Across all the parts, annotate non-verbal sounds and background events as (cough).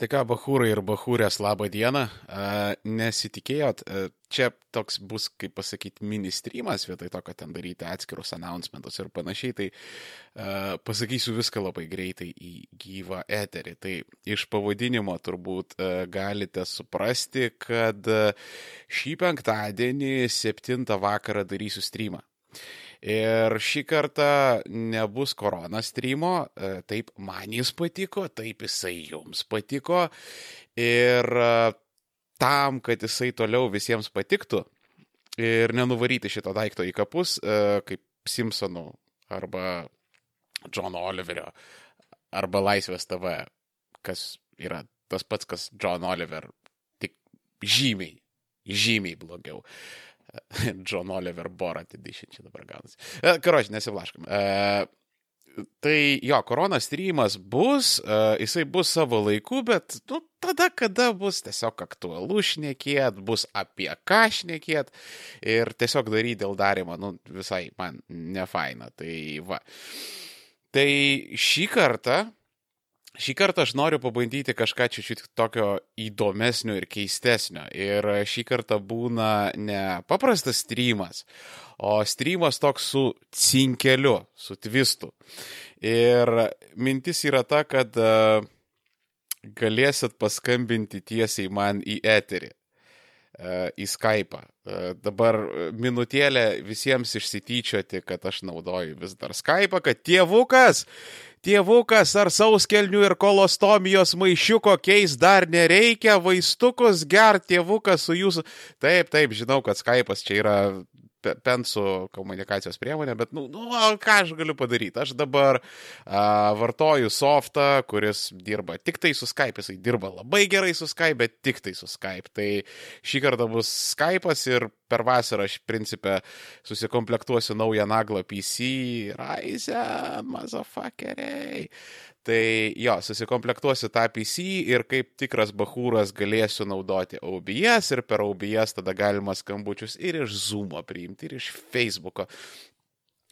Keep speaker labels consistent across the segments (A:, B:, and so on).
A: Tai ką, bahūrai ir bahūrės, laba diena. Nesitikėjot, čia toks bus, kaip pasakyti, ministrymas vietoj to, kad ten daryti atskirus announcementus ir panašiai, tai pasakysiu viską labai greitai į gyvą eterį. Tai iš pavadinimo turbūt galite suprasti, kad šį penktadienį 7 vakarą darysiu streamą. Ir šį kartą nebus korona streamo, e, taip man jis patiko, taip jisai jums patiko. Ir e, tam, kad jisai toliau visiems patiktų ir nenuvaryti šito daikto į kapus, e, kaip Simpsonų arba John Oliverio arba Laisvės TV, kas yra tas pats, kas John Oliver, tik žymiai, žymiai blogiau. Uh, John Oliver Borat edition čia dabar gaunasi. Karoči, nesiblaškam. Tai jo, korona streamas bus, jisai bus savo laiku, bet nu, tada, kada bus tiesiog aktualu šnekėt, bus apie ką šnekėt ir tiesiog daryti dėl darimo, nu, visai man nefaina. Tai va. Tai šį kartą Šį kartą aš noriu pabandyti kažką čiūčiut tokio įdomesnio ir keistesnio. Ir šį kartą būna ne paprastas streamas, o streamas toks su cinkeliu, su tvistu. Ir mintis yra ta, kad e, galėsit paskambinti tiesiai man į eterį į Skype. E, dabar minutėlę visiems išsityčioti, kad aš naudoju vis dar Skype, kad tėvukas, Tėvukas ar sauskelnių ir kolostomijos maišiuko keis dar nereikia, vaistukus ger tėvukas su jūsų. Taip, taip, žinau, kad Skype'as čia yra pensų komunikacijos priemonė, bet, nu, nu, ką aš galiu padaryti? Aš dabar a, vartoju softą, kuris dirba tik tai su Skype, jisai dirba labai gerai su Skype, bet tik tai su Skype. Tai šį kartą bus Skype'as ir per vasarą aš principę susikomplektuosiu naują naglą PC, Ryzen, mazafuckeriai. Tai jo, susikomplektuosiu tą PC ir kaip tikras bahūras galėsiu naudoti OBS ir per OBS tada galima skambučius ir iš Zoom'o priimti, ir iš Facebook'o.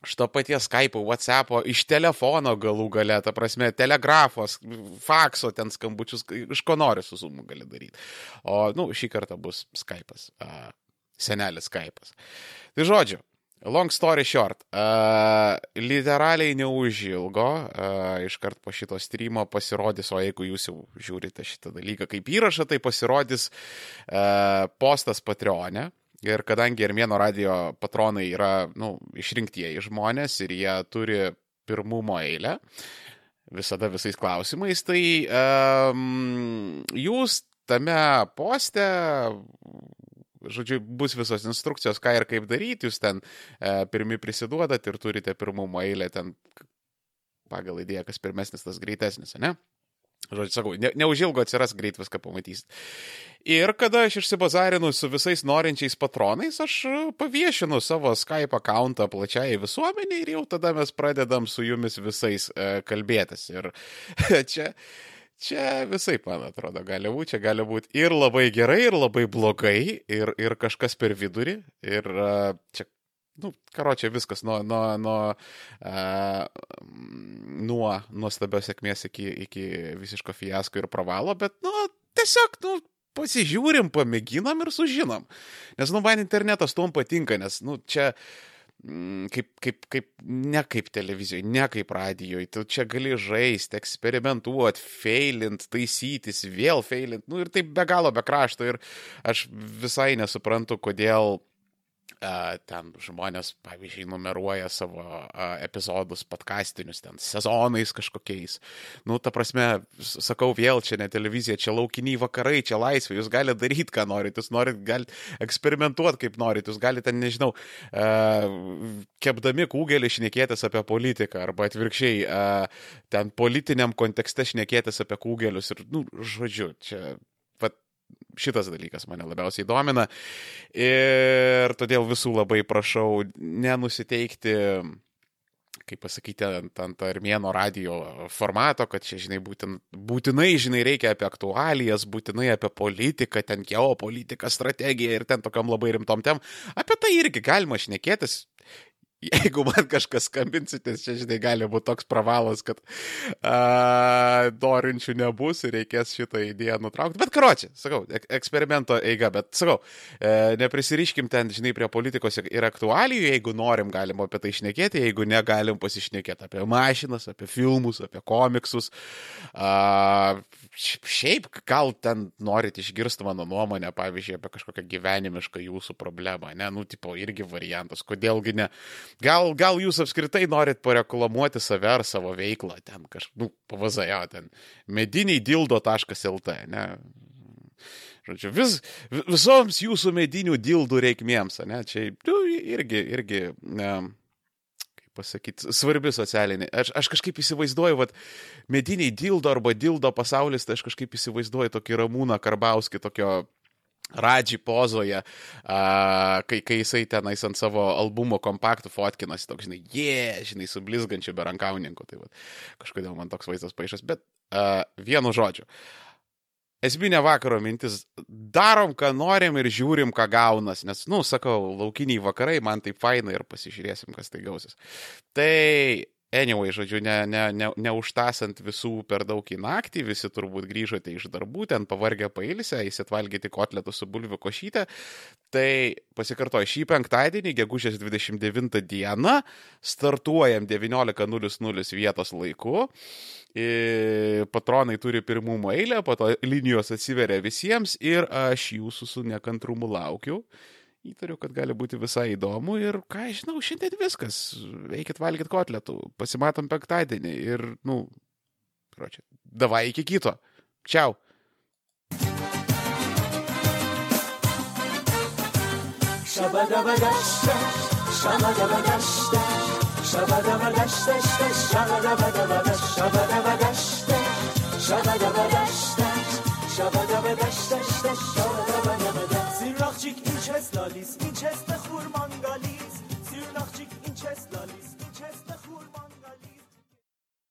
A: Šito paties Skype'o, WhatsApp'o, iš telefono galų gale, ta prasme, telegrafos, fakso ten skambučius, iš ko nori su Zoom'u gali daryti. O, nu, šį kartą bus Skype'as, senelis Skype'as. Tai žodžiu, Long story short, uh, literaliai neužilgo, uh, iškart po šito streamo pasirodys, o jeigu jūs jau žiūrite šitą dalyką kaip įrašą, tai pasirodys uh, postas Patreonė. Ir kadangi Armėno radio patronai yra nu, išrinktieji žmonės ir jie turi pirmumo eilę visada visais klausimais, tai um, jūs tame poste žodžiu, bus visos instrukcijos, ką ir kaip daryti, jūs ten e, pirmi prisiduodat ir turite pirmumo eilę ten pagal idėją, kas pirmesnis, tas greitesnis, ne? Žodžiu, sakau, ne, neužilgo atsiras greit viską pamatysit. Ir kada aš išsibazarinu su visais norinčiais patronais, aš paviešinu savo Skype akantą plačiai visuomeniai ir jau tada mes pradedam su jumis visais e, kalbėtis. Ir (laughs) čia Čia visai, man atrodo, gali būti, čia gali būti ir labai gerai, ir labai blogai, ir, ir kažkas per vidurį, ir čia, nu, karo čia viskas nuo, nuo, nuo, uh, nuo nuostabios sėkmės iki, iki visiško fiasko ir pravalo, bet, nu, tiesiog, nu, pasižiūrim, pamėginam ir sužinom. Nes, nu, man internetas tom patinka, nes, nu, čia... Uh, kaip, kaip, kaip, ne kaip televizijoje, ne kaip radijoje, tu čia gali žaisti, eksperimentuoti, failint, taisytis, vėl failint, nu ir taip be galo be krašto. Ir aš visai nesuprantu, kodėl ten žmonės, pavyzdžiui, numeruoja savo epizodus podcastinius, ten sezonais kažkokiais. Nu, ta prasme, sakau vėl, čia ne televizija, čia laukiniai vakarai, čia laisvė, jūs galite daryti, ką norite, jūs norite, galite eksperimentuoti, kaip norite, jūs galite, nežinau, kepdami kūgelį šnekėtis apie politiką, arba atvirkščiai, ten politiniam kontekste šnekėtis apie kūgelius ir, nu, žodžiu, čia šitas dalykas mane labiausiai domina. Ir todėl visų labai prašau nenusiteikti kaip pasakyti, ant, ant armėno radio formato, kad čia, žinai, būtin, būtinai, žinai, reikia apie aktualijas, būtinai apie politiką, ten geopolitiką, strategiją ir ten tokiam labai rimtom tem. Apie tai irgi galima šnekėtis. Jeigu man kažkas skambinsite, čia, žinai, gali būti toks pravalas, kad a, norinčių nebus ir reikės šitą idėją nutraukti. Bet karočią, sakau, eksperimento eiga, bet sakau, e, neprisiriškim ten, žinai, prie politikos ir aktualijų, jeigu norim, galim apie tai išnekėti, jeigu negalim pasišnekėti apie mašinas, apie filmus, apie komiksus. A, šiaip, gal ten norit išgirsti mano nuomonę, pavyzdžiui, apie kažkokią gyvenimišką jūsų problemą, ne, nu, tipo, irgi variantas, kodėlgi ne. Gal, gal jūs apskritai norit pareklamuoti save ar savo veiklą, ten kažkaip, nu, pavazajo, ten mediniai dildo.lt, ne. Žodžiu, vis, visoms jūsų medinių dildų reikmėms, ne, čia nu, irgi, irgi, ne, kaip pasakyti, svarbi socialinė. Aš, aš kažkaip įsivaizduoju, kad mediniai dildo arba dildo pasaulis, tai aš kažkaip įsivaizduoju tokį ramūną Karbauskį, tokio Radži pozoje, a, kai, kai jisai tenais ant savo albumo kompaktų fotkinasi, toks, žinai, jie, yeah, žinai, su blizgančiu berankaunininku. Tai va, kažkodėl man toks vaizdas paaiškas, bet a, vienu žodžiu. Esminė vakaro mintis - darom, ką norim ir žiūrim, ką gaunas, nes, nu, sakau, laukiniai vakarai, man tai faina ir pasižiūrėsim, kas tai gausis. Tai Anyway, žodžiu, ne, ne, ne, neužtasant visų per daug į naktį, visi turbūt grįžote iš darbų, ten pavargę pailsę, įsitvalgyti kotletų su bulvių košyte. Tai pasikartoju, šį penktadienį, gegužės 29 dieną, startuojam 19.00 vietos laiku. Patronai turi pirmumo eilę, po to linijos atsiveria visiems ir aš jūsų su nekantrumu laukiu įtariu, kad gali būti visai įdomu ir, ką žinau, šiandien viskas. Eikit valgyti kotletų, pasimatom penktadienį ir, nu, pročia, davai iki kito. Čiau. Shabadabadashta, shabadabadashta, shabadabadashta, shabadabadashta, shabadabadashta, shabadabadashta, shabadabadashta, shabadabadashta, Just love Lollies, Chess